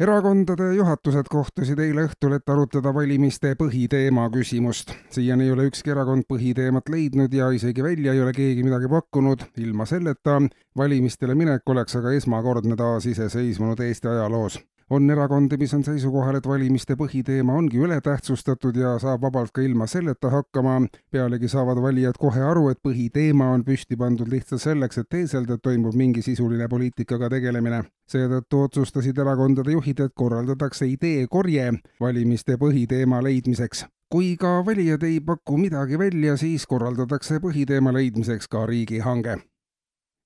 erakondade juhatused kohtusid eile õhtul, et arutada valimiste põhiteema küsimust. siiani ei ole ükski erakond põhiteemat leidnud ja isegi välja ei ole keegi midagi pakkunud. ilma selleta valimistele minek oleks aga esmakordne taasiseseisvunud Eesti ajaloos on erakondi, mis on seisukohal, et valimiste põhiteema ongi ületähtsustatud ja saab vabalt ka ilma selleta hakkama. pealegi saavad valijad kohe aru, et põhiteema on püsti pandud lihtsalt selleks, et teeselda, et toimub mingi sisuline poliitikaga tegelemine. seetõttu otsustasid erakondade juhid, et korraldatakse ideekorje valimiste põhiteema leidmiseks kui ka valijad ei paku midagi välja, siis korraldatakse põhiteema leidmiseks ka riigihange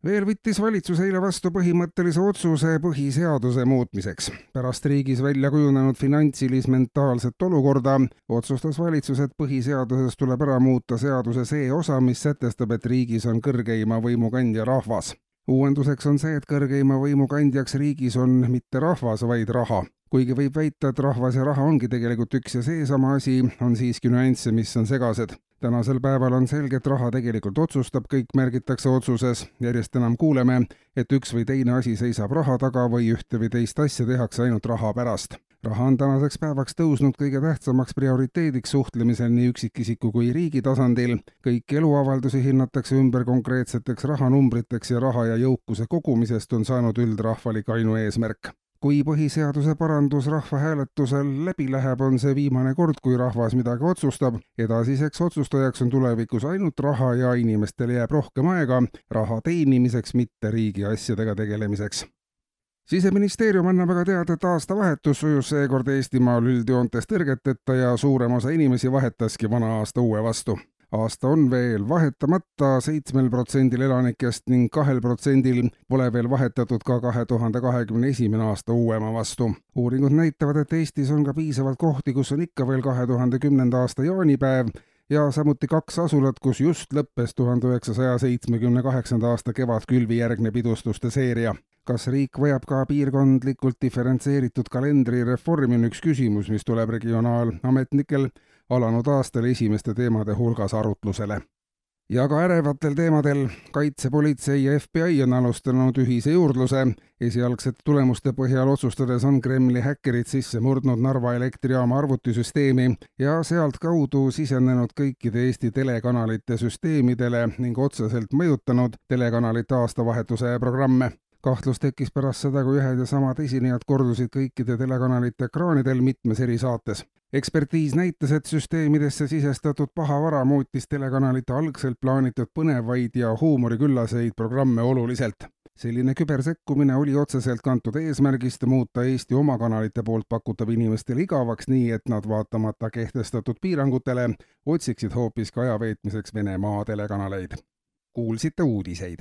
veel võttis valitsus eile vastu põhimõttelise otsuse põhiseaduse muutmiseks. pärast riigis välja kujunenud finantsilis-mentaalset olukorda otsustas valitsus, et põhiseaduses tuleb ära muuta seaduse see osa, mis sätestab, et riigis on kõrgeima võimu kandja rahvas. uuenduseks on see, et kõrgeima võimu kandjaks riigis on mitte rahvas, vaid raha kuigi võib väita, et rahvas ja raha ongi tegelikult üks ja seesama asi, on siiski nüansse, mis on segased tänasel päeval on selge, et raha tegelikult otsustab, kõik märgitakse otsuses, järjest enam kuuleme, et üks või teine asi seisab raha taga või ühte või teist asja tehakse ainult raha pärast. raha on tänaseks päevaks tõusnud kõige tähtsamaks prioriteediks suhtlemisel nii üksikisiku kui riigi tasandil. kõiki eluavaldusi hinnatakse ümber konkreetseteks rahanumbriteks ja raha ja jõukuse kogumisest on saanud üldrahvalik ainueesmärk kui põhiseaduse parandus rahvahääletusel läbi läheb, on see viimane kord, kui rahvas midagi otsustab. edasiseks otsustajaks on tulevikus ainult raha ja inimestel jääb rohkem aega raha teenimiseks, mitte riigi asjadega tegelemiseks siseministeerium annab aga teada, et aastavahetus sujus seekord Eestimaal üldjoontes tõrgeteta ja suurem osa inimesi vahetaski vana aasta uue vastu aasta on veel vahetamata seitsmel protsendil elanikest ning kahel protsendil pole veel vahetatud ka kahe tuhande kahekümne esimene aasta uuema vastu. uuringud näitavad, et Eestis on ka piisavalt kohti, kus on ikka veel kahe tuhande kümnenda aasta jaanipäev ja samuti kaks asulat, kus just lõppes tuhande üheksasaja seitsmekümne kaheksanda aasta kevadkülvi järgne pidustuste seeria. kas riik vajab ka piirkondlikult diferentseeritud kalendrireformi, on üks küsimus, mis tuleb regionaalametnikel alanud aastal esimeste teemade hulgas arutlusele. ja ka ärevatel teemadel Kaitsepolitsei ja FBI on alustanud ühise juurdluse. esialgsete tulemuste põhjal otsustades on Kremli häkkerid sisse murdnud Narva elektrijaama arvutisüsteemi ja sealtkaudu sisenenud kõikide Eesti telekanalite süsteemidele ning otseselt mõjutanud telekanalite aastavahetuse programme kahtlus tekkis pärast seda, kui ühed ja samad esinejad kordusid kõikide telekanalite ekraanidel mitmes eri saates. Ekspertiis näitas, et süsteemidesse sisestatud pahavara muutis telekanalite algselt plaanitud põnevaid ja huumoriküllaseid programme oluliselt. selline kübersekkumine oli otseselt kantud eesmärgist muuta Eesti oma kanalite poolt pakutav inimestele igavaks, nii et nad vaatamata kehtestatud piirangutele otsiksid hoopiski aja veetmiseks Venemaa telekanaleid. kuulsite uudiseid